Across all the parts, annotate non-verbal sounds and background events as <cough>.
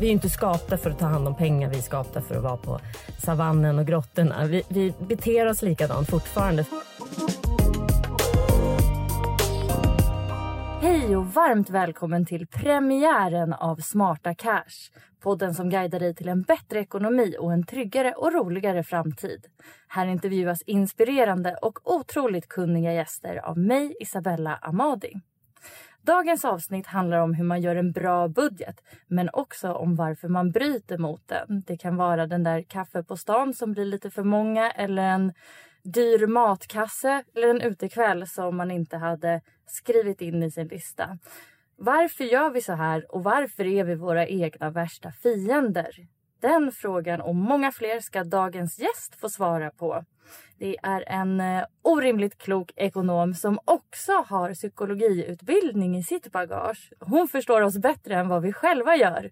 vi är inte skapta för att ta hand om pengar, vi är skapta för att vara på savannen och grottorna. Vi, vi beter oss likadant fortfarande. Hej och varmt välkommen till premiären av Smarta Cash. Podden som guidar dig till en bättre ekonomi och en tryggare och roligare framtid. Här intervjuas inspirerande och otroligt kunniga gäster av mig, Isabella Amadi. Dagens avsnitt handlar om hur man gör en bra budget men också om varför man bryter mot den. Det kan vara den där kaffe på stan som blir lite för många eller en dyr matkasse eller en utekväll som man inte hade skrivit in i sin lista. Varför gör vi så här och varför är vi våra egna värsta fiender? Den frågan och många fler ska dagens gäst få svara på. Det är en eh, orimligt klok ekonom som också har psykologiutbildning i sitt bagage. Hon förstår oss bättre än vad vi själva gör.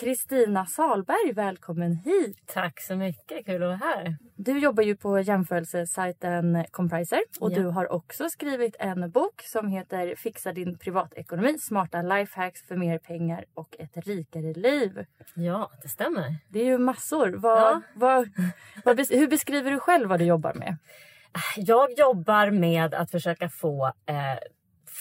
Kristina Salberg, välkommen hit! Tack så mycket, kul att vara här. Du jobbar ju på jämförelsesajten Compriser och Ja. du har också skrivit en bok som heter Fixa din privatekonomi, smarta lifehacks för mer pengar och ett rikare liv. Ja, det stämmer. Det är ju massor. Vad, Ja. vad, vad, hur beskriver du själv vad du jobbar med? Jag jobbar med att försöka få eh,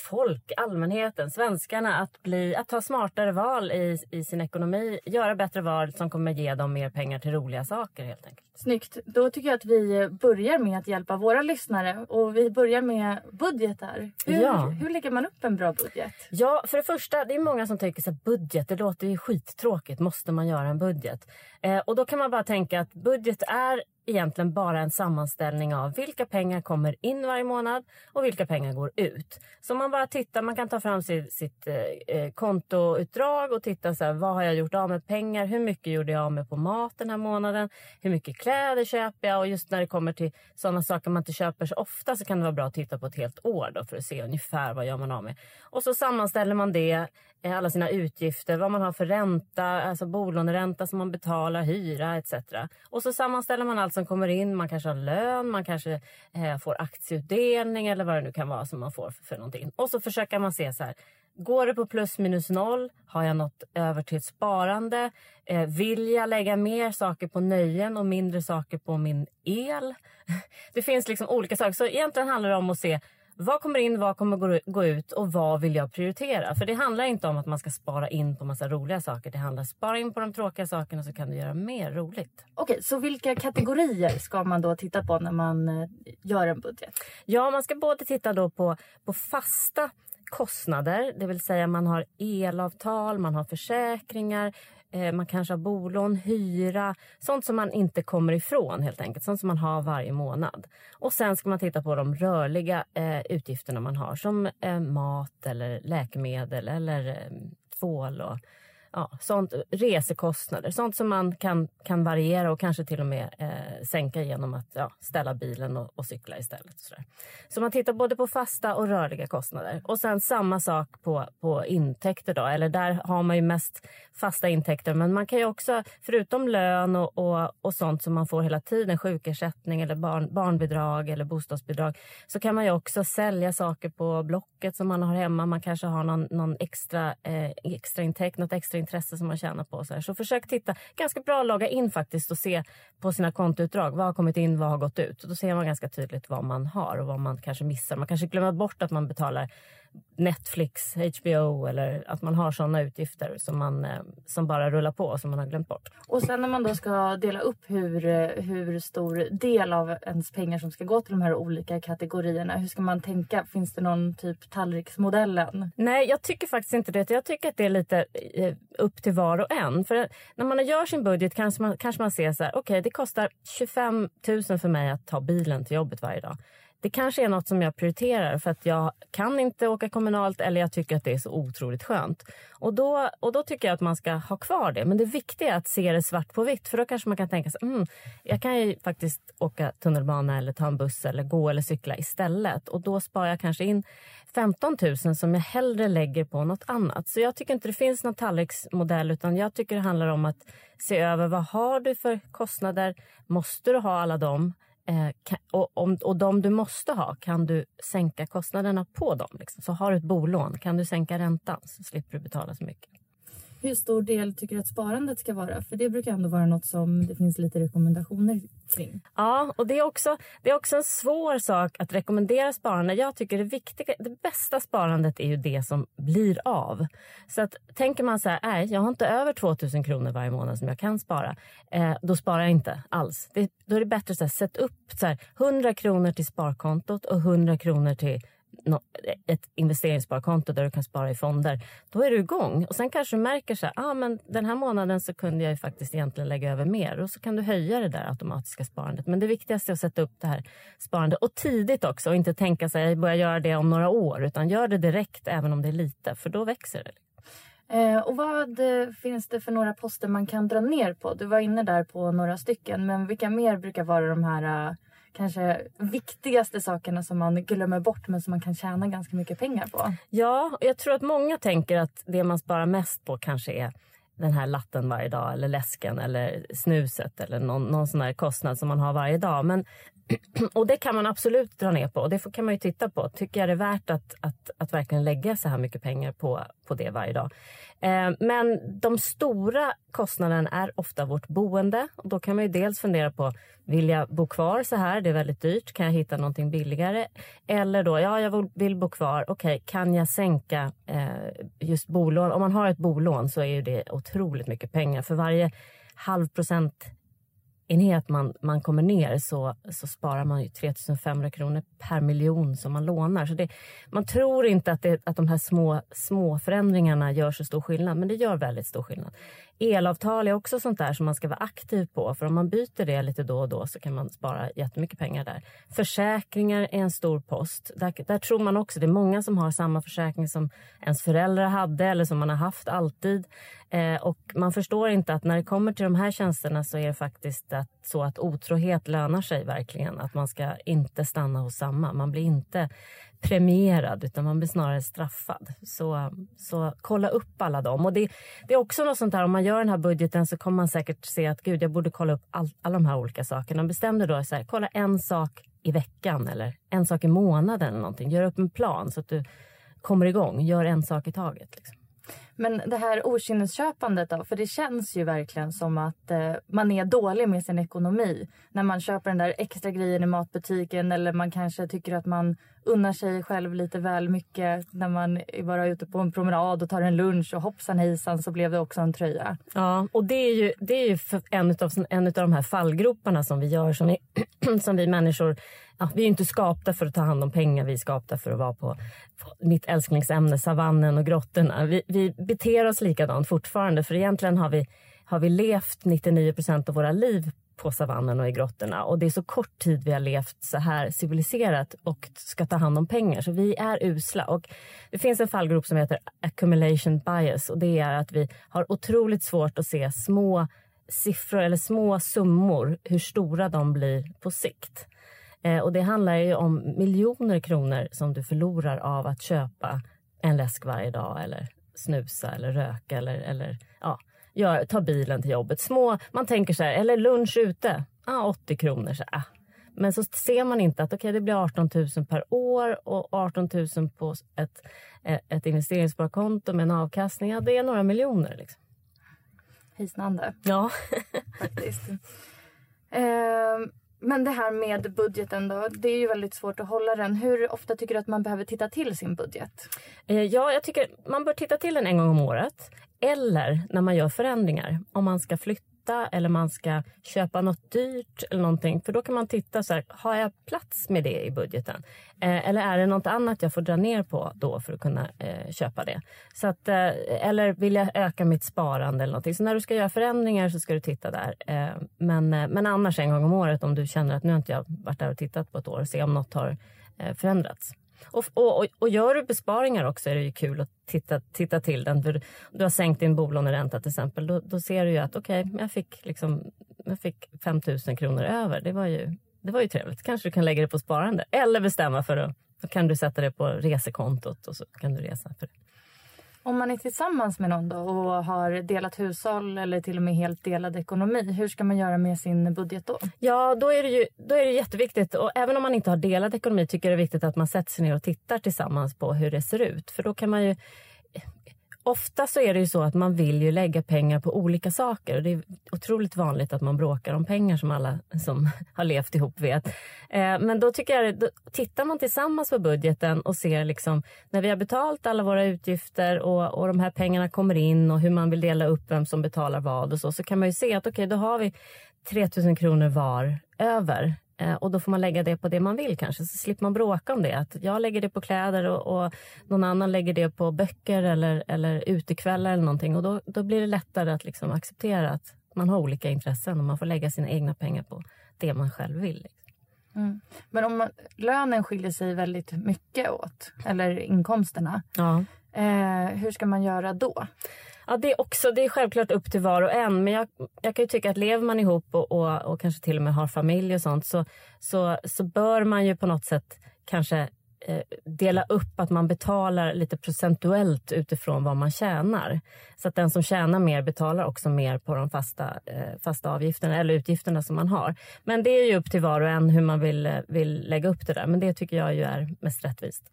folk, allmänheten, svenskarna att, bli, att ta smartare val i, i sin ekonomi. Göra bättre val som kommer ge dem mer pengar till roliga saker helt enkelt. Snyggt. Då tycker jag att vi börjar med att hjälpa våra lyssnare. Och vi börjar med budgetar. Hur, Ja. hur lägger man upp en bra budget? Ja, för det första, det är många som tycker här, budget, det låter ju skittråkigt. Måste man göra en budget? Eh, och då kan man bara tänka att budget är egentligen bara en sammanställning av vilka pengar kommer in varje månad och vilka pengar går ut. Så man bara tittar, man kan ta fram sitt, sitt eh, eh, kontoutdrag och titta så här, vad har jag gjort av med pengar? Hur mycket gjorde jag av med på mat den här månaden? Hur mycket kläder köper jag? Och just när det kommer till sådana saker man inte köper så ofta så kan det vara bra att titta på ett helt år då för att se ungefär vad gör man av med. Och så sammanställer man det, eh, alla sina utgifter, vad man har för ränta, alltså bolåneränta som man betalar, hyra etc. Och så sammanställer man allt som kommer in. Man kanske har lön, man kanske eh, får aktieutdelning eller vad det nu kan vara som man får för, för någonting. Och så försöker man se så här. Går det på plus minus noll? Har jag något över till ett sparande? Eh, vill jag lägga mer saker på nöjen och mindre saker på min el? <laughs> Det finns liksom olika saker. Så egentligen handlar det om att se vad kommer in, vad kommer gå- ut och vad vill jag prioritera? För det handlar inte om att man ska spara in på massa roliga saker. Det handlar om att spara in på de tråkiga sakerna så kan du göra mer roligt. Okej, så vilka kategorier ska man då titta på när man eh, gör en budget? Ja, man ska både titta då på, på fasta kostnader, det vill säga man har elavtal, man har försäkringar, Eh, man kanske har bolån, hyra, sånt som man inte kommer ifrån helt enkelt, sånt som man har varje månad. Och sen ska man titta på de rörliga eh, utgifterna man har som eh, mat eller läkemedel eller eh, tvål och ja, sånt, resekostnader, sånt som man kan, kan variera och kanske till och med eh, sänka genom att ja, ställa bilen och, och cykla istället. Så, där. så man tittar både på fasta och rörliga kostnader. Och sen samma sak på, på intäkter då, eller där har man ju mest fasta intäkter men man kan ju också, förutom lön och, och, och sånt som man får hela tiden, sjukersättning eller barn, barnbidrag eller bostadsbidrag, så kan man ju också sälja saker på Blocket som man har hemma. Man kanske har någon, någon extra, eh, extra intäkt, något extra intresse som man tjänar på. Så, här. så försök titta. Ganska bra att logga in faktiskt och se på sina kontoutdrag. Vad har kommit in, vad har gått ut? Och då ser man ganska tydligt vad man har och vad man kanske missar. Man kanske glömmer bort att man betalar Netflix, HBO eller att man har såna utgifter som, man, eh, som bara rullar på som man har glömt bort. Och sen när man då ska dela upp hur, eh, hur stor del av ens pengar som ska gå till de här olika kategorierna. Hur ska man tänka? Finns det någon typ tallriksmodellen? Nej, jag tycker faktiskt inte det. Jag tycker att det är lite eh, upp till var och en. För när man gör sin budget kanske man, kanske man ser så här, okej okay, det kostar 25 000 för mig att ta bilen till jobbet varje dag det kanske är något som jag prioriterar för att jag kan inte åka kommunalt eller jag tycker att det är så otroligt skönt. Och då, och då tycker jag att man ska ha kvar det. Men det viktiga är att se det svart på vitt för då kanske man kan tänka sig mm, jag kan ju faktiskt åka tunnelbana eller ta en buss eller gå eller cykla istället. Och då sparar jag kanske in 15 000 som jag hellre lägger på något annat. Så jag tycker inte det finns någon tallriksmodell utan jag tycker det handlar om att se över vad har du för kostnader? Måste du ha alla dem? Eh, och, om, och de du måste ha, kan du sänka kostnaderna på dem? Liksom. Så har du ett bolån, kan du sänka räntan så slipper du betala så mycket. Hur stor del tycker du att sparandet ska vara? För det brukar ändå vara något som det finns lite rekommendationer kring. Ja, och det är också, det är också en svår sak att rekommendera sparande. Jag tycker det viktiga, det bästa sparandet är ju det som blir av. Så att tänker man så här, nej, jag har inte över 2000 kronor varje månad som jag kan spara. Eh, då sparar jag inte alls. Det, då är det bättre att sätta upp så här, 100 kronor till sparkontot och 100 kronor till Eh, ett investeringssparkonto där du kan spara i fonder, då är du igång. Och sen kanske du märker så här, ah, men den här månaden så kunde jag ju faktiskt egentligen lägga över mer och så kan du höja det där automatiska sparandet. Men det viktigaste är att sätta upp det här sparandet och tidigt också och inte tänka sig jag börjar göra det om några år utan gör det direkt även om det är lite för då växer det. Eh, och vad eh, finns det för några poster man kan dra ner på? Du var inne där på några stycken men vilka mer brukar vara de här kanske viktigaste sakerna som man glömmer bort men som man kan tjäna ganska mycket pengar på. Ja, och jag tror att många tänker att det man sparar mest på kanske är den här latten varje dag eller läsken eller snuset eller någon, någon sån här kostnad som man har varje dag. Men, <clears throat> och det kan man absolut dra ner på och det kan man ju titta på. Tycker jag det är värt att, att, att verkligen lägga så här mycket pengar på, på det varje dag? Eh, men de stora kostnaderna är ofta vårt boende. Och då kan man ju dels fundera på, vill jag bo kvar så här? Det är väldigt dyrt. Kan jag hitta någonting billigare? Eller då, ja, jag vill bo kvar. Okej, okay, kan jag sänka eh, just bolån? Om man har ett bolån så är ju det otroligt mycket pengar. För varje halv procent enhet man, man kommer ner så, så sparar man ju 3 500 kronor per miljon som man lånar. Så det, man tror inte att, det, att de här små, små förändringarna gör så stor skillnad, men det gör väldigt stor skillnad. Elavtal är också sånt där som man ska vara aktiv på. För om man byter det lite då och då så kan man spara jättemycket pengar där. Försäkringar är en stor post. Där, där tror man också, det är många som har samma försäkring som ens föräldrar hade eller som man har haft alltid. Eh, och man förstår inte att när det kommer till de här tjänsterna så är det faktiskt att, så att otrohet lönar sig verkligen. Att man ska inte stanna hos samma. Man blir inte premierad utan man blir snarare straffad. Så, så kolla upp alla dem. Och det, det är också något sånt där, om man gör den här budgeten så kommer man säkert se att gud, jag borde kolla upp all, alla de här olika sakerna. Bestäm dig då, så här, kolla en sak i veckan eller en sak i månaden eller någonting. Gör upp en plan så att du kommer igång. Gör en sak i taget. Liksom. Men det här okynnesköpandet då? För det känns ju verkligen som att eh, man är dålig med sin ekonomi. När man köper den där extra grejen i matbutiken eller man kanske tycker att man unnar sig själv lite väl mycket när man är bara ute på en promenad och tar en lunch och hoppsan hejsan så blev det också en tröja. Ja, och det är ju, det är ju en, av, en av de här fallgroparna som vi gör som vi, <clears throat> som vi människor vi är inte skapta för att ta hand om pengar, vi är skapta för att vara på, på mitt älsklingsämne, savannen och grottorna. Vi, vi beter oss likadant fortfarande för egentligen har vi, har vi levt 99 procent av våra liv på savannen och i grottorna. Och det är så kort tid vi har levt så här civiliserat och ska ta hand om pengar. Så vi är usla. Och det finns en fallgrop som heter accumulation bias. Och det är att vi har otroligt svårt att se små siffror eller små summor, hur stora de blir på sikt. Eh, och det handlar ju om miljoner kronor som du förlorar av att köpa en läsk varje dag eller snusa eller röka eller, eller ja, gör, ta bilen till jobbet. Små, man tänker så här, eller lunch ute, ah, 80 kronor. Så, ah. Men så ser man inte att okay, det blir 18 000 per år och 18 000 på ett, ett investeringssparkonto med en avkastning, ja, det är några miljoner. Liksom. Hisnande. Ja. faktiskt. <laughs> Eh, men det här med budgeten då, det är ju väldigt svårt att hålla den. Hur ofta tycker du att man behöver titta till sin budget? Eh, ja, jag tycker man bör titta till den en gång om året. Eller när man gör förändringar. Om man ska flytta eller man ska köpa något dyrt eller någonting. För då kan man titta så här, har jag plats med det i budgeten? Eh, eller är det något annat jag får dra ner på då för att kunna eh, köpa det? Så att, eh, eller vill jag öka mitt sparande eller någonting? Så när du ska göra förändringar så ska du titta där. Eh, men, eh, men annars en gång om året om du känner att nu har inte jag varit där och tittat på ett år, se om något har eh, förändrats. Och, och, och gör du besparingar också är det ju kul att titta, titta till den. För du har sänkt din bolåneränta till exempel. Då, då ser du ju att okej, okay, jag, fick liksom, jag fick 5 000 kronor över. Det var, ju, det var ju trevligt. Kanske du kan lägga det på sparande. Eller bestämma för att då kan du sätta det på resekontot och så kan du resa för det. Om man är tillsammans med någon då och har delat hushåll eller till och med helt delad ekonomi, hur ska man göra med sin budget då? Ja, då är det ju då är det jätteviktigt. Och även om man inte har delad ekonomi tycker jag det är viktigt att man sätter sig ner och tittar tillsammans på hur det ser ut. För då kan man ju ofta så är det ju så att man vill ju lägga pengar på olika saker. Och det är otroligt vanligt att man bråkar om pengar som alla som <laughs> har levt ihop vet. Eh, men då tycker jag, då tittar man tillsammans på budgeten och ser liksom när vi har betalt alla våra utgifter och, och de här pengarna kommer in och hur man vill dela upp vem som betalar vad och så, så kan man ju se att okej, okay, då har vi 3000 kronor var över och då får man lägga det på det man vill kanske, så slipper man bråka om det. Att jag lägger det på kläder och, och någon annan lägger det på böcker eller, eller utekvällar eller någonting. Och då, då blir det lättare att liksom acceptera att man har olika intressen och man får lägga sina egna pengar på det man själv vill. Liksom. Mm. Men om man, lönen skiljer sig väldigt mycket åt, eller inkomsterna. Ja. Eh, hur ska man göra då? Ja, det är också det är självklart upp till var och en. Men jag, jag kan ju tycka att lever man ihop och, och, och, kanske till och med har familj och sånt så, så, så bör man ju på något sätt kanske eh, dela upp att man betalar lite procentuellt utifrån vad man tjänar. Så att den som tjänar mer betalar också mer på de fasta, eh, fasta avgifterna eller utgifterna som man har. Men det är ju upp till var och en hur man vill, eh, vill lägga upp det där. Men det tycker jag ju är mest rättvist.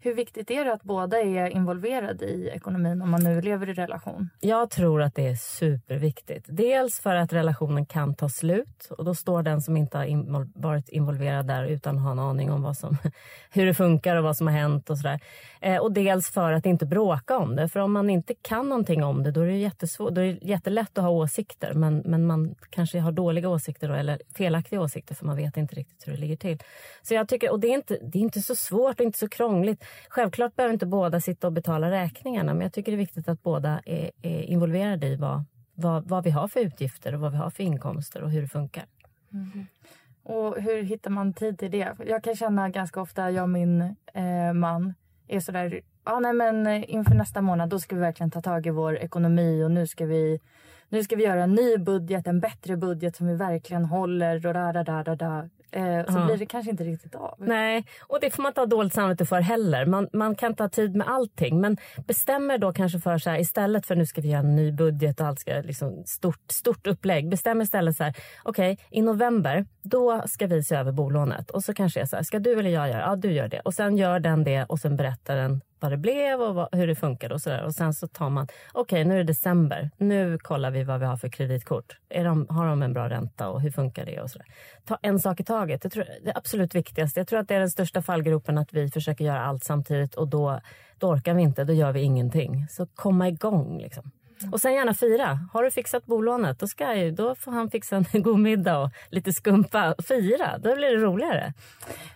Hur viktigt är det att båda är involverade i ekonomin om man nu lever i relation? Jag tror att det är superviktigt. Dels för att relationen kan ta slut och då står den som inte har varit involverad där utan att ha en aning om vad som, <laughs> hur det funkar och vad som har hänt och sådär. Eh, och dels för att inte bråka om det. För om man inte kan någonting om det då är det, jättesvår, då är det jättelätt att ha åsikter men, men man kanske har dåliga åsikter då, eller felaktiga åsikter för man vet inte riktigt hur det ligger till. Så jag tycker, och det är inte, det är inte så svårt och inte så krångligt. Självklart behöver inte båda sitta och betala räkningarna men jag tycker det är viktigt att båda är, är involverade i vad, vad, vad, vi har för utgifter och vad vi har för inkomster och hur det funkar. Mm. Och hur hittar man tid till det? Jag kan känna ganska ofta, jag och min eh, man är sådär, ja nej men eh, inför nästa månad då ska vi verkligen ta tag i vår ekonomi och nu ska vi nu ska vi göra en ny budget, en bättre budget som vi verkligen håller och da, da, da, da, da. Eh, så ja. blir det kanske inte riktigt av. Nej, och det får man inte ha dåligt samvete för heller. Man, man kan inte ha tid med allting. Men bestämmer då kanske för så här, istället för nu ska vi göra en ny budget och allt ska liksom stort, stort upplägg. Bestäm istället så här, okej okay, i november då ska vi se över bolånet. Och så kanske är så här, ska du eller jag göra? Ja, du gör det. Och sen gör den det och sen berättar den vad det blev och vad, hur det funkade. och sådär. Och sen så tar man, okej okay, nu är det december, nu kollar vi vad vi har för kreditkort. Är de, har de en bra ränta och hur funkar det och sådär. Ta en sak i taget. det, tror, det är absolut viktigaste. Jag tror att det är den största fallgropen att vi försöker göra allt samtidigt och då, då orkar vi inte, då gör vi ingenting. Så komma igång liksom. Och sen gärna fira. Har du fixat bolånet, då, ska jag, då får han fixa en <laughs> god middag och lite skumpa. Fira, då blir det roligare.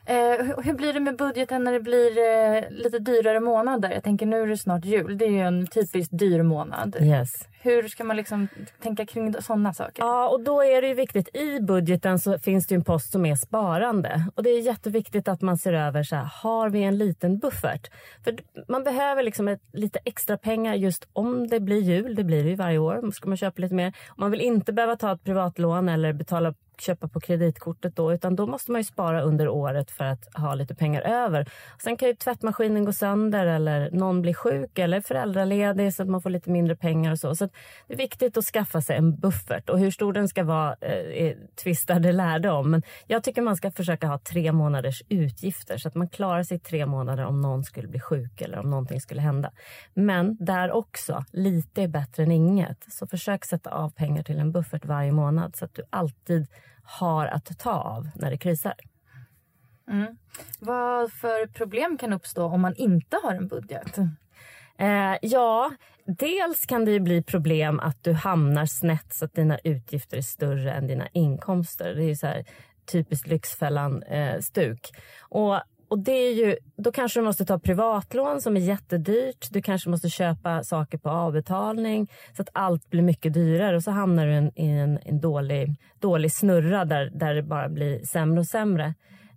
Eh, hur, hur blir det med budgeten när det blir eh, lite dyrare månader? Jag tänker nu är det snart jul. Det är ju en typiskt dyr månad. Yes. Hur ska man liksom tänka kring sådana saker? Ja, och då är det ju viktigt. I budgeten så finns det ju en post som är sparande. Och det är jätteviktigt att man ser över så här, har vi en liten buffert? För man behöver liksom ett, lite extra pengar just om det blir jul. Det blir det ju varje år. Då ska man köpa lite mer. Man vill inte behöva ta ett privatlån eller betala köpa på kreditkortet då utan då måste man ju spara under året för att ha lite pengar över. Sen kan ju tvättmaskinen gå sönder eller någon blir sjuk eller föräldraledig så att man får lite mindre pengar och så. Så det är viktigt att skaffa sig en buffert och hur stor den ska vara eh, tvistar lärde om. Men jag tycker man ska försöka ha tre månaders utgifter så att man klarar sig tre månader om någon skulle bli sjuk eller om någonting skulle hända. Men där också, lite är bättre än inget. Så försök sätta av pengar till en buffert varje månad så att du alltid har att ta av när det krisar. Mm. Vad för problem kan uppstå om man inte har en budget? Eh, ja, dels kan det ju bli problem att du hamnar snett så att dina utgifter är större än dina inkomster. Det är ju så här typiskt Lyxfällan-stuk. Eh, och och det är ju, då kanske du måste ta privatlån som är jättedyrt. Du kanske måste köpa saker på avbetalning så att allt blir mycket dyrare. Och så hamnar du i en, en, en dålig, dålig snurra där, där det bara blir sämre och sämre.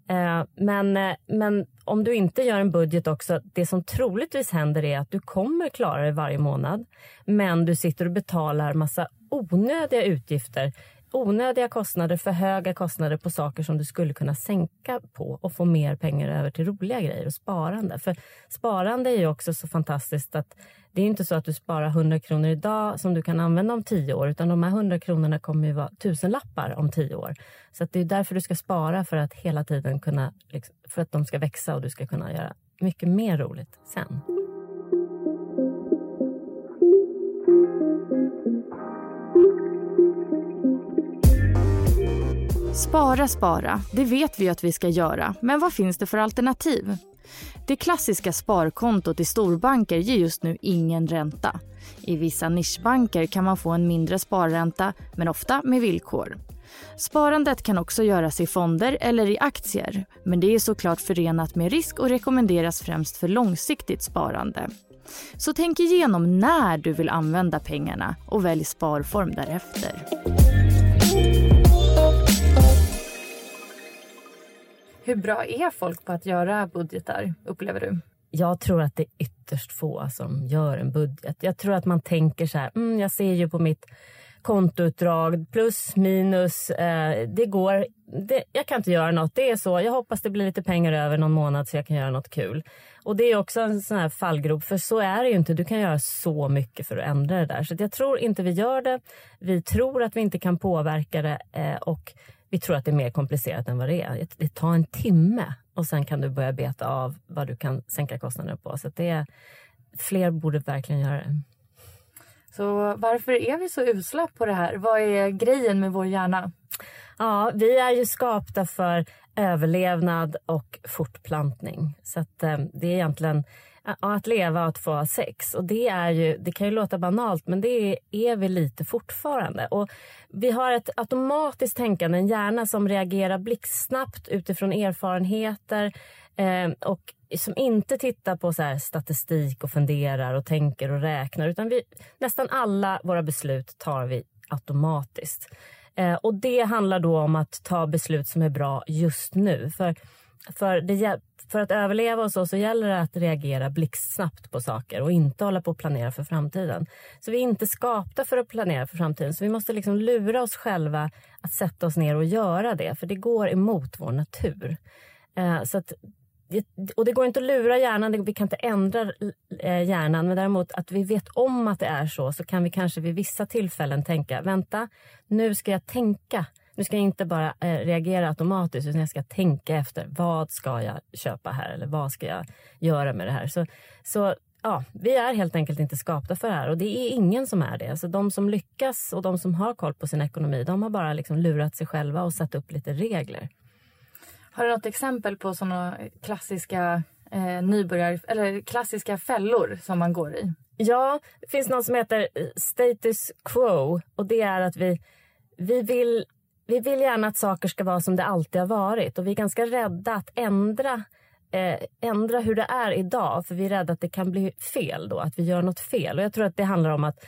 Eh, men, eh, men om du inte gör en budget också, det som troligtvis händer är att du kommer klara det varje månad. Men du sitter och betalar massa onödiga utgifter onödiga kostnader, för höga kostnader på saker som du skulle kunna sänka på och få mer pengar över till roliga grejer och sparande. För sparande är ju också så fantastiskt att det är inte så att du sparar 100 kronor idag som du kan använda om tio år utan de här 100 kronorna kommer ju vara tusenlappar om tio år. Så det är därför du ska spara för att hela tiden kunna, liksom, för att de ska växa och du ska kunna göra mycket mer roligt sen. Spara, spara. Det vet vi att vi ska göra. Men vad finns det för alternativ? Det klassiska sparkontot i storbanker ger just nu ingen ränta. I vissa nischbanker kan man få en mindre sparränta, men ofta med villkor. Sparandet kan också göras i fonder eller i aktier, men det är såklart förenat med risk och rekommenderas främst för långsiktigt sparande. Så tänk igenom när du vill använda pengarna och välj sparform därefter. Hur bra är folk på att göra budgetar, upplever du? Jag tror att det är ytterst få som gör en budget. Jag tror att man tänker så här, mm, jag ser ju på mitt kontoutdrag, plus minus, eh, det går. Det, jag kan inte göra något, det är så. Jag hoppas det blir lite pengar över någon månad så jag kan göra något kul. Och det är också en sån här fallgrop, för så är det ju inte. Du kan göra så mycket för att ändra det där. Så jag tror inte vi gör det. Vi tror att vi inte kan påverka det eh, och vi tror att det är mer komplicerat än vad det är. Det tar en timme och sen kan du börja beta av vad du kan sänka kostnaderna på. Så det är, fler borde verkligen göra det. Så varför är vi så usla på det här? Vad är grejen med vår hjärna? Ja, vi är ju skapta för överlevnad och fortplantning. Så att, eh, det är egentligen att leva och att få ha sex. Och det, är ju, det kan ju låta banalt, men det är, vi lite fortfarande. Och vi har ett automatiskt tänkande, en hjärna som reagerar blixtsnabbt utifrån erfarenheter eh, och som inte tittar på så statistik och funderar och tänker och räknar. Utan vi, nästan alla våra beslut tar vi automatiskt. Eh, och Det handlar då om att ta beslut som är bra just nu. För för, det, för att överleva och så, så gäller det att reagera blixtsnabbt på saker och inte hålla på att planera för framtiden. Så vi är inte skapta för att planera för framtiden. Så vi måste liksom lura oss själva att sätta oss ner och göra det. För det går emot vår natur. Eh, så att, och det går inte att lura hjärnan, vi kan inte ändra eh, hjärnan. Men däremot att vi vet om att det är så, så kan vi kanske vid vissa tillfällen tänka, vänta, nu ska jag tänka nu ska jag inte bara eh, reagera automatiskt utan jag ska tänka efter. Vad ska jag köpa här eller vad ska jag göra med det här? Så, så ja, vi är helt enkelt inte skapta för det här och det är ingen som är det. Alltså de som lyckas och de som har koll på sin ekonomi, de har bara liksom lurat sig själva och satt upp lite regler. Har du något exempel på såna klassiska eh, nybörjar eller klassiska fällor som man går i? Ja, det finns något som heter eh, status quo och det är att vi, vi, vill, vi vill gärna att saker ska vara som det alltid har varit och vi är ganska rädda att ändra eh, ändra hur det är idag för vi är rädda att det kan bli fel då, att vi gör något fel. Och jag tror att det handlar om att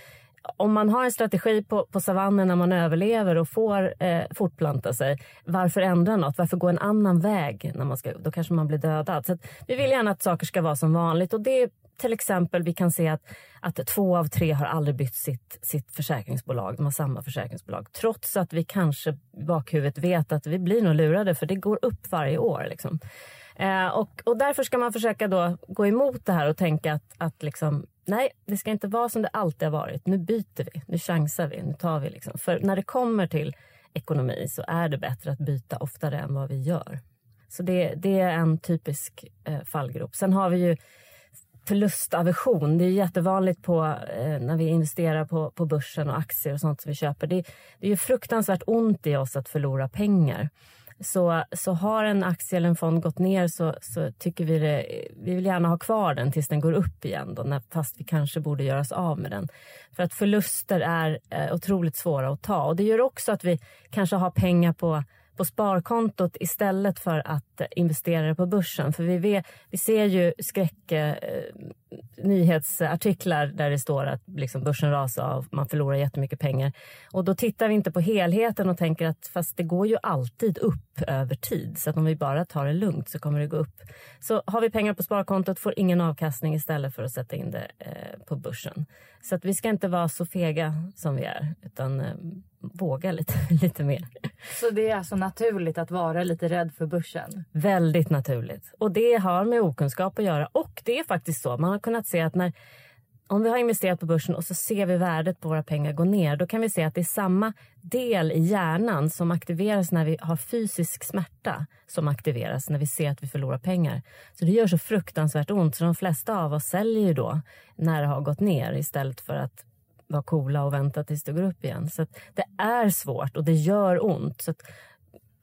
om man har en strategi på, på savannen när man överlever och får eh, fortplanta sig, varför ändra något? Varför gå en annan väg? när man ska, Då kanske man blir dödad. Så vi vill gärna att saker ska vara som vanligt. Och det till exempel, vi kan se att, att två av tre har aldrig bytt sitt, sitt försäkringsbolag. De har samma försäkringsbolag. Trots att vi kanske i bakhuvudet vet att vi blir nog lurade för det går upp varje år. Liksom. Eh, och, och därför ska man försöka då gå emot det här och tänka att, att liksom, nej, det ska inte vara som det alltid har varit. Nu byter vi, nu chansar vi, nu tar vi. Liksom. För när det kommer till ekonomi så är det bättre att byta oftare än vad vi gör. Så det, det är en typisk eh, fallgrop. Sen har vi ju förlustaversion. Det är jättevanligt på, eh, när vi investerar på, på börsen och aktier och sånt som vi köper. Det, det är ju fruktansvärt ont i oss att förlora pengar. Så, så har en aktie eller en fond gått ner så, så tycker vi det, vi vill gärna ha kvar den tills den går upp igen då, när, fast vi kanske borde göra oss av med den. För att förluster är eh, otroligt svåra att ta och det gör också att vi kanske har pengar på på sparkontot istället för att investerare på börsen. För vi, vet, vi ser ju skräck, eh, nyhetsartiklar där det står att liksom börsen rasar och man förlorar jättemycket pengar. Och då tittar vi inte på helheten och tänker att fast det går ju alltid upp över tid. Så att om vi bara tar det lugnt så kommer det gå upp. Så har vi pengar på sparkontot får ingen avkastning istället för att sätta in det eh, på börsen. Så att vi ska inte vara så fega som vi är utan eh, våga lite, <laughs> lite mer. Så det är alltså naturligt att vara lite rädd för börsen? Väldigt naturligt. Och det har med okunskap att göra. Och det är faktiskt så, man har kunnat se att när om vi har investerat på börsen och så ser vi värdet på våra pengar gå ner, då kan vi se att det är samma del i hjärnan som aktiveras när vi har fysisk smärta som aktiveras när vi ser att vi förlorar pengar. Så det gör så fruktansvärt ont så de flesta av oss säljer ju då när det har gått ner istället för att vara coola och vänta tills det går upp igen. Så det är svårt och det gör ont. Så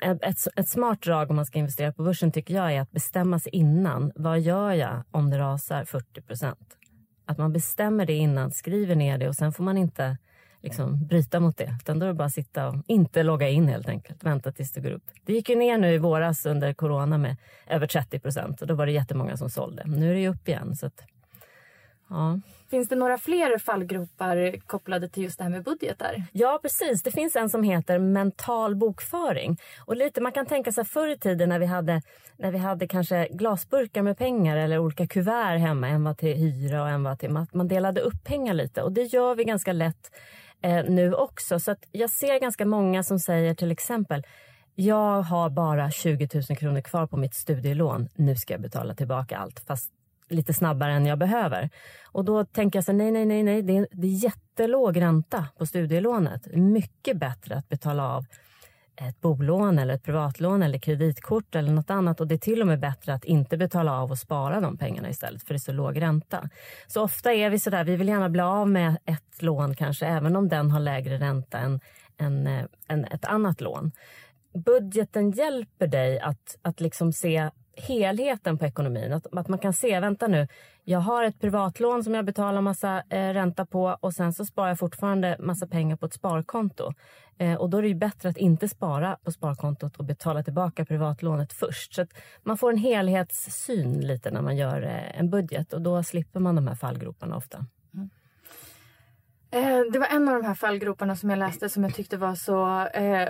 ett, ett smart drag om man ska investera på börsen tycker jag är att bestämma sig innan. Vad gör jag om det rasar 40 procent? Att man bestämmer det innan, skriver ner det och sen får man inte liksom bryta mot det. Utan då är det bara att sitta och inte logga in helt enkelt. Vänta tills det går upp. Det gick ju ner nu i våras under corona med över 30 procent och då var det jättemånga som sålde. Nu är det ju upp igen. Så att, ja. Finns det några fler fallgropar kopplade till just det här med budgetar? Ja, precis. Det finns en som heter mental bokföring. Och lite Man kan tänka sig förr i tiden när vi hade, när vi hade kanske glasburkar med pengar eller olika kuvert hemma. En var till hyra och en var till mat. Man delade upp pengar lite och det gör vi ganska lätt eh, nu också. Så att jag ser ganska många som säger till exempel jag har bara 20 000 kronor kvar på mitt studielån. Nu ska jag betala tillbaka allt. Fast lite snabbare än jag behöver. Och då tänker jag så nej, nej, nej, nej, det är, det är jättelåg ränta på studielånet. Mycket bättre att betala av ett bolån eller ett privatlån eller kreditkort eller något annat och det är till och med bättre att inte betala av och spara de pengarna istället för det är så låg ränta. Så ofta är vi sådär, vi vill gärna bli av med ett lån kanske även om den har lägre ränta än, än, eh, än ett annat lån. Budgeten hjälper dig att, att liksom se helheten på ekonomin. Att, att man kan se, vänta nu, jag har ett privatlån som jag betalar massa eh, ränta på och sen så sparar jag fortfarande massa pengar på ett sparkonto. Eh, och då är det ju bättre att inte spara på sparkontot och betala tillbaka privatlånet först. Så man får en helhetssyn lite när man gör eh, en budget och då slipper man de här fallgroparna ofta. Eh, det var en av de här fallgroparna som jag läste som jag tyckte var så eh,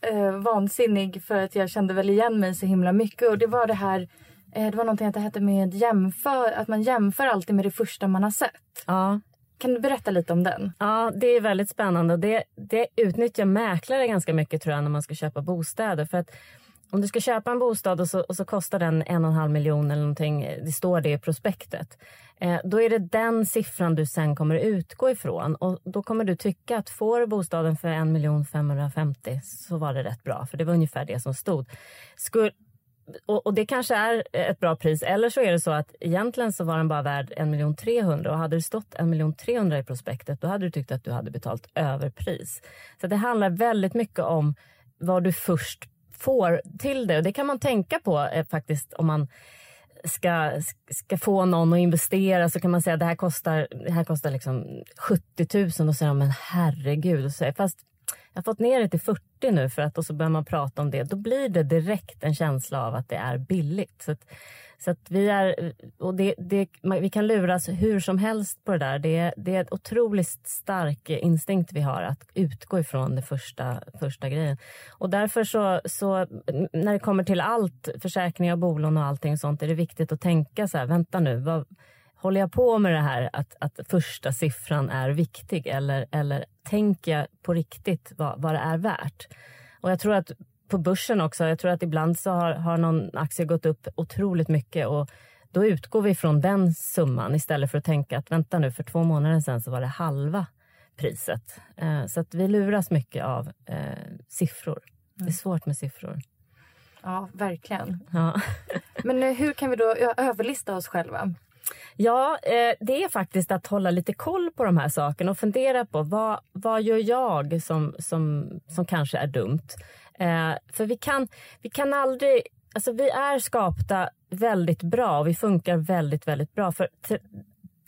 eh, vansinnig för att jag kände väl igen mig så himla mycket. Och det var det här, eh, det var någonting att det hette med jämför, att man jämför alltid med det första man har sett. Ja. Kan du berätta lite om den? Ja, det är väldigt spännande. Det, det utnyttjar mäklare ganska mycket tror jag när man ska köpa bostäder. För att om du ska köpa en bostad och så, och så kostar den en och en halv miljon eller någonting, det står det i prospektet. Eh, då är det den siffran du sen kommer utgå ifrån och då kommer du tycka att får du bostaden för en miljon 550 så var det rätt bra, för det var ungefär det som stod. Skulle, och, och, det kanske är ett bra pris. Eller så är det så att egentligen så var den bara värd 1 miljon 300 och hade det stått 1 miljon 300 i prospektet då hade du tyckt att du hade betalt överpris. Så det handlar väldigt mycket om vad du först får till det. Och det kan man tänka på eh, faktiskt om man ska, ska få någon att investera så kan man säga att det här kostar, det här kostar liksom 70 000 och säger men herregud. Och så, fast jag har fått ner det till 40 nu för att och så börjar man prata om det. Då blir det direkt en känsla av att det är billigt. Så att, så att vi är, och det, det, vi kan luras hur som helst på det där. Det, det är en otroligt stark instinkt vi har att utgå ifrån det första, första grejen. Och därför så, så när det kommer till allt, försäkringar, bolån och allting sånt, är det viktigt att tänka så här, vänta nu, vad, håller jag på med det här att, att första siffran är viktig eller, eller tänker jag på riktigt vad, vad det är värt? Och jag tror att på börsen också, jag tror att ibland så har, har någon aktie gått upp otroligt mycket och då utgår vi från den summan istället för att tänka att vänta nu, för två månader sedan så var det halva priset. Eh, så att vi luras mycket av eh, siffror. Det är mm. svårt med siffror. Ja, verkligen. Ja. Men eh, hur kan vi då överlista oss själva? Ja, eh, det är faktiskt att hålla lite koll på de här sakerna och fundera på vad, vad gör jag som, som, som kanske är dumt? Eh, för vi kan, vi kan aldrig... Alltså vi är skapta väldigt bra och vi funkar väldigt, väldigt bra. För till,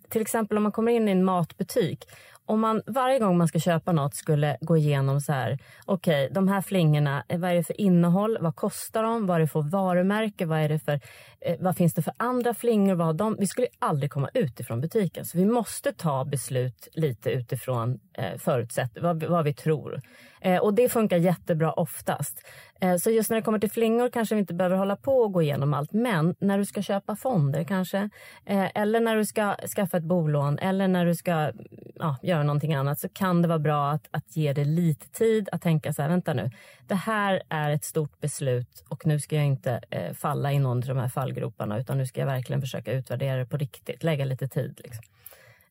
till exempel om man kommer in i en matbutik om man varje gång man ska köpa något skulle gå igenom så här. Okej, okay, de här flingorna, eh, vad är det för innehåll? Vad kostar de? Vad är det för varumärke? Vad, är det för, eh, vad finns det för andra flingor? Vad de? Vi skulle aldrig komma ut ifrån butiken. Så vi måste ta beslut lite utifrån Eh, förutsätt, vad, vad vi tror. Eh, och det funkar jättebra oftast. Eh, så just när det kommer till flingor kanske vi inte behöver hålla på och gå igenom allt. Men när du ska köpa fonder kanske, eh, eller när du ska skaffa ett bolån eller när du ska ja, göra någonting annat så kan det vara bra att, att ge det lite tid att tänka så här, vänta nu, det här är ett stort beslut och nu ska jag inte eh, falla i någon av de här fallgroparna utan nu ska jag verkligen försöka utvärdera det på riktigt, lägga lite tid. Liksom.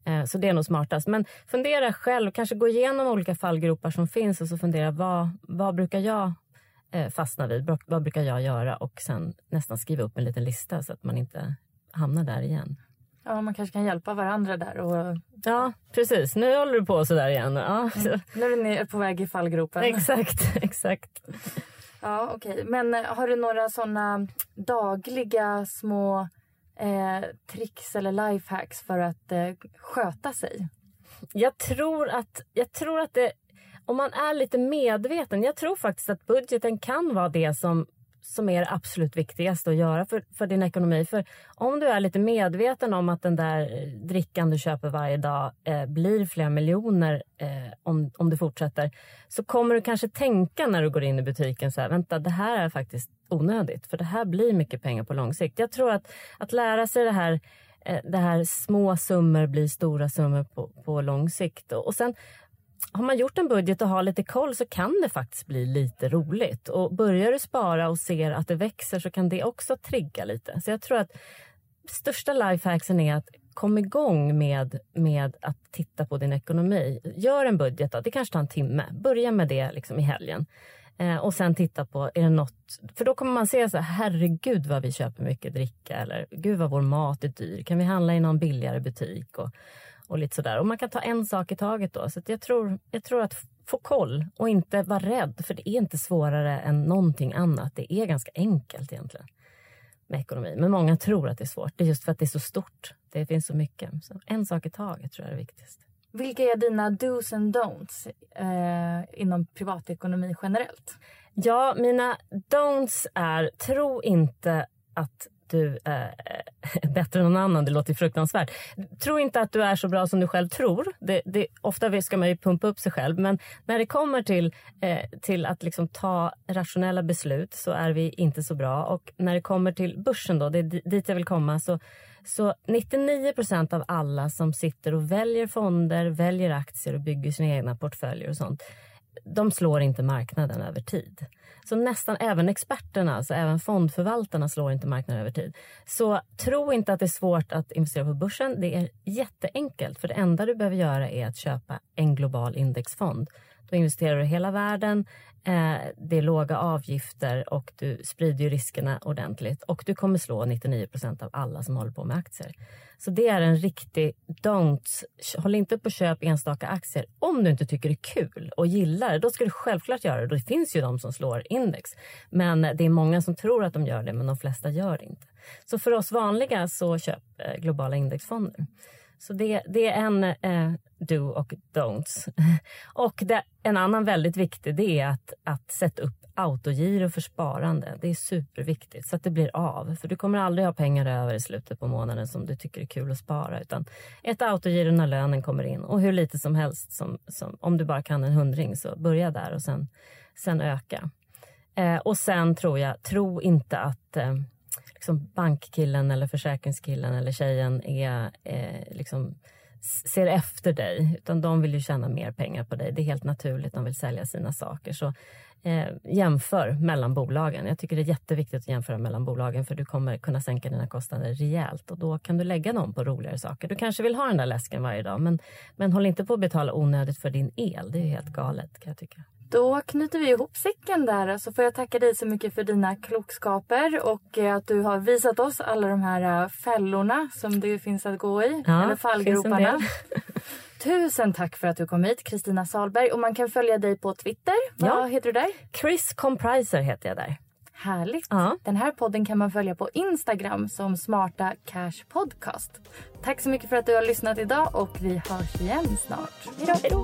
Eh, så det är nog smartast. Men fundera själv, kanske gå igenom olika fallgropar som finns och så fundera vad, vad brukar jag eh, fastna vid? Vad brukar jag göra? Och sen nästan skriva upp en liten lista så att man inte hamnar där igen. Ja, man kanske kan hjälpa varandra där. Och... Ja, precis. Nu håller du på så där igen. Ja. Mm. Nu är ni på väg i fallgropen. Exakt, <laughs> exakt. Ja, okej. Okay. Men eh, har du några såna dagliga små eh, tricks eller lifehacks för att eh, sköta sig? Jag tror att, jag tror att det, om man är lite medveten, jag tror faktiskt att budgeten kan vara det som som är det absolut viktigaste att göra för, för din ekonomi. För om du är lite medveten om att den där eh, drickan du köper varje dag eh, blir flera miljoner eh, om, om du fortsätter så kommer du kanske tänka när du går in i butiken så här, vänta det här är faktiskt onödigt för det här blir mycket pengar på lång sikt. Jag tror att, att lära sig det här eh, det här små summor blir stora summor på, på lång sikt. Och sen har man gjort en budget och har lite koll så kan det faktiskt bli lite roligt. Och börjar du spara och ser att det växer så kan det också trigga lite. Så jag tror att största lifehacksen är att kom igång med, med att titta på din ekonomi. Gör en budget, då. det kanske tar en timme. Börja med det liksom i helgen. Eh, och sen titta på, är det något... För då kommer man se så här, herregud vad vi köper mycket dricka. Eller gud vad vår mat är dyr. Kan vi handla i någon billigare butik? Och, och lite sådär. Och man kan ta en sak i taget då. Så jag, tror, jag tror att få koll och inte vara rädd. För det är inte svårare än någonting annat. Det är ganska enkelt egentligen med ekonomi. Men många tror att det är svårt. Det är just för att det är så stort. Det finns så mycket. Så en sak i taget tror jag är det viktigaste. Vilka är dina dos and don'ts eh, inom privatekonomi generellt? Ja, mina don'ts är tro inte att du är eh, <laughs> bättre än någon annan. Det låter fruktansvärt. Tro inte att du är så bra som du själv tror. Det, det, ofta ska man ju pumpa upp sig själv. Men när det kommer till, eh, till att liksom ta rationella beslut så är vi inte så bra. Och när det kommer till börsen, då, det är dit jag vill komma, så, så 99 procent av alla som sitter och väljer fonder, väljer aktier och bygger sina egna portföljer och sånt de slår inte marknaden över tid. Så nästan även experterna, alltså även fondförvaltarna slår inte marknaden över tid. Så tro inte att det är svårt att investera på börsen. Det är jätteenkelt. För det enda du behöver göra är att köpa en global indexfond. Då investerar du i hela världen. Eh, det är låga avgifter och du sprider riskerna ordentligt. Och du kommer slå 99 procent av alla som håller på med aktier. Så det är en riktig don't. Håll inte på att köpa enstaka aktier om du inte tycker det är kul och gillar det. Då ska du självklart göra det. Det finns ju de som slår index. Men det är många som tror att de gör det, men de flesta gör det inte. Så för oss vanliga så köp eh, globala indexfonder. Så det, det är en eh, do och don'ts. <laughs> Och det, en annan väldigt viktig det är att, att sätta upp autogiro för sparande. Det är superviktigt så att det blir av. För du kommer aldrig ha pengar över i slutet på månaden som du tycker är kul att spara. Utan ett autogiro när lönen kommer in och hur lite som helst. Som, som, om du bara kan en hundring så börja där och sen, sen öka. Eh, och sen tror jag, tro inte att eh, liksom bankkillen eller försäkringskillen eller tjejen är eh, liksom ser efter dig, utan de vill ju tjäna mer pengar på dig. Det är helt naturligt, de vill sälja sina saker. Så eh, jämför mellan bolagen. Jag tycker det är jätteviktigt att jämföra mellan bolagen för du kommer kunna sänka dina kostnader rejält och då kan du lägga dem på roligare saker. Du kanske vill ha den där läsken varje dag men, men håll inte på att betala onödigt för din el. Det är helt galet kan jag tycka. Då knyter vi ihop säcken där så får jag tacka dig så mycket för dina klokskaper och eh, att du har visat oss alla de här eh, fällorna som det finns att gå i. Ja, eller fallgroparna. <laughs> Tusen tack för att du kom hit Kristina Salberg och man kan följa dig på Twitter. Vad Ja. heter du där? Chris Compriser heter jag där. Härligt. Ja. Den här podden kan man följa på Instagram som Smarta Cash Podcast. Tack så mycket för att du har lyssnat idag och vi hörs igen snart. Hej då!